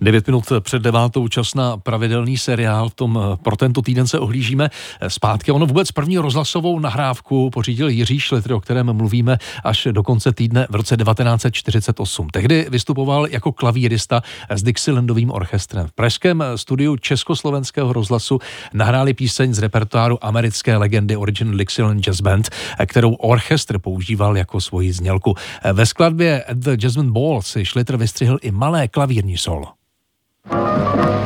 9 minut před devátou čas na pravidelný seriál. V tom eh, pro tento týden se ohlížíme eh, zpátky. Ono vůbec první rozhlasovou nahrávku pořídil Jiří Šlitr, o kterém mluvíme až do konce týdne v roce 1948. Tehdy vystupoval jako klavírista s Dixielandovým orchestrem. V pražském studiu Československého rozhlasu nahráli píseň z repertoáru americké legendy Original Dixieland Jazz Band, eh, kterou orchestr používal jako svoji znělku. Ve skladbě The Jazzman Ball si Šlitr vystřihl i malé klavírní solo. Thank you.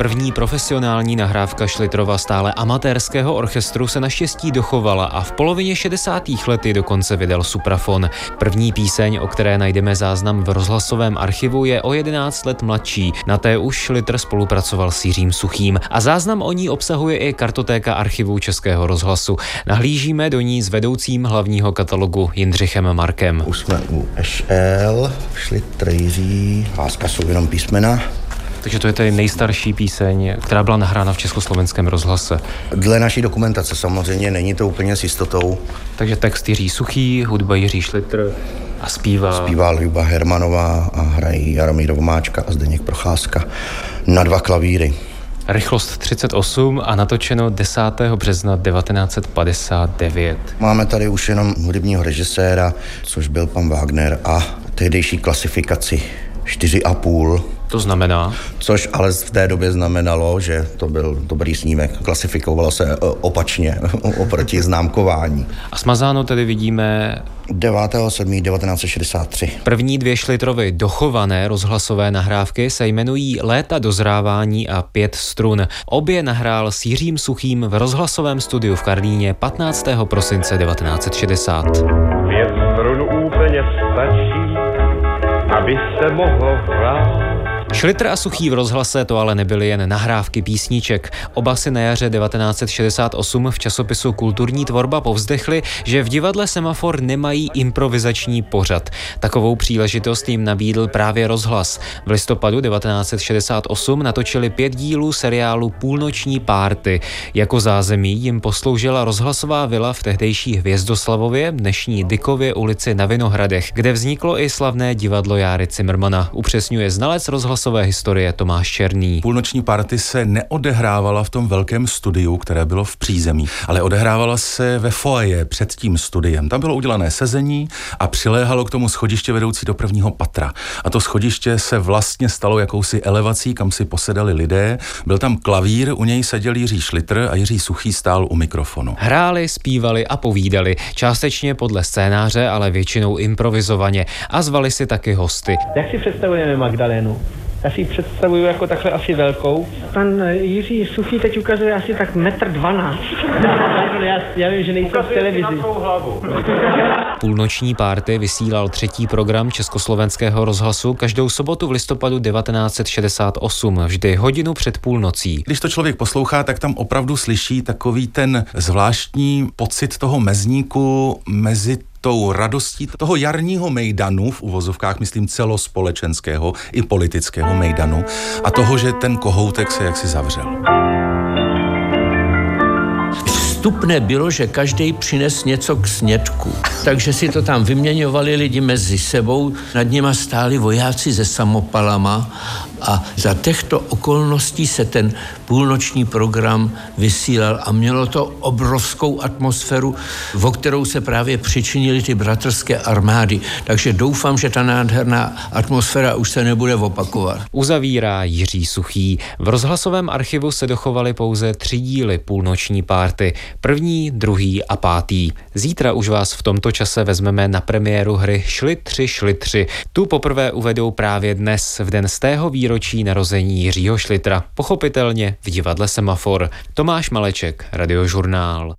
První profesionální nahrávka Šlitrova stále amatérského orchestru se naštěstí dochovala a v polovině 60. let dokonce vydal Suprafon. První píseň, o které najdeme záznam v rozhlasovém archivu, je o 11 let mladší. Na té už Šlitr spolupracoval s Jiřím Suchým a záznam o ní obsahuje i kartotéka archivu Českého rozhlasu. Nahlížíme do ní s vedoucím hlavního katalogu Jindřichem Markem. Už jsme u SL, Šlitr Jiří, láska jsou jenom písmena. Takže to je tedy nejstarší píseň, která byla nahrána v československém rozhlase. Dle naší dokumentace samozřejmě není to úplně s jistotou. Takže text Jiří Suchý, hudba Jiří Šlitr a zpívá... Zpívá Ljuba Hermanová a hrají Jaromír Vomáčka a Zdeněk Procházka na dva klavíry. Rychlost 38 a natočeno 10. března 1959. Máme tady už jenom hudebního režiséra, což byl pan Wagner a tehdejší klasifikaci 4,5 to znamená? Což ale v té době znamenalo, že to byl dobrý snímek. Klasifikovalo se e, opačně oproti známkování. A smazáno tedy vidíme 9.7.1963. První dvě šlitrovy dochované rozhlasové nahrávky se jmenují Léta dozrávání a pět strun. Obě nahrál s Jiřím Suchým v rozhlasovém studiu v Karlíně 15. prosince 1960. Pět strun úplně stačí, aby se hrát Šlitr a Suchý v rozhlase to ale nebyly jen nahrávky písniček. Oba si na jaře 1968 v časopisu Kulturní tvorba povzdechli, že v divadle Semafor nemají improvizační pořad. Takovou příležitost jim nabídl právě rozhlas. V listopadu 1968 natočili pět dílů seriálu Půlnoční párty. Jako zázemí jim posloužila rozhlasová vila v tehdejší Hvězdoslavově, dnešní Dykově ulici na Vinohradech, kde vzniklo i slavné divadlo Járy Cimrmana. Upřesňuje znalec rozhlasu rozhlasové historie Tomáš Černý. Půlnoční party se neodehrávala v tom velkém studiu, které bylo v přízemí, ale odehrávala se ve foaje před tím studiem. Tam bylo udělané sezení a přiléhalo k tomu schodiště vedoucí do prvního patra. A to schodiště se vlastně stalo jakousi elevací, kam si posedali lidé. Byl tam klavír, u něj seděl Jiří Šlitr a Jiří Suchý stál u mikrofonu. Hráli, zpívali a povídali, částečně podle scénáře, ale většinou improvizovaně a zvali si taky hosty. Jak si představujeme Magdalénu? Já si ji představuju jako takhle asi velkou. Pan Jiří Suchý teď ukazuje asi tak metr dvanáct. já, já vím, že nejsem v televizi. Půlnoční párty vysílal třetí program Československého rozhlasu každou sobotu v listopadu 1968, vždy hodinu před půlnocí. Když to člověk poslouchá, tak tam opravdu slyší takový ten zvláštní pocit toho mezníku mezi tou radostí toho jarního mejdanu, v uvozovkách myslím celospolečenského i politického mejdanu, a toho, že ten kohoutek se jaksi zavřel. Vstupné bylo, že každý přines něco k snědku. Takže si to tam vyměňovali lidi mezi sebou, nad nima stáli vojáci se samopalama a za těchto okolností se ten půlnoční program vysílal a mělo to obrovskou atmosféru, o kterou se právě přičinili ty bratrské armády. Takže doufám, že ta nádherná atmosféra už se nebude opakovat. Uzavírá Jiří Suchý. V rozhlasovém archivu se dochovaly pouze tři díly půlnoční párty. První, druhý a pátý. Zítra už vás v tomto čase vezmeme na premiéru hry Šli tři, šli tři. Tu poprvé uvedou právě dnes, v den z tého výročí narození Jiřího Šlitra. Pochopitelně v divadle Semafor. Tomáš Maleček, Radiožurnál.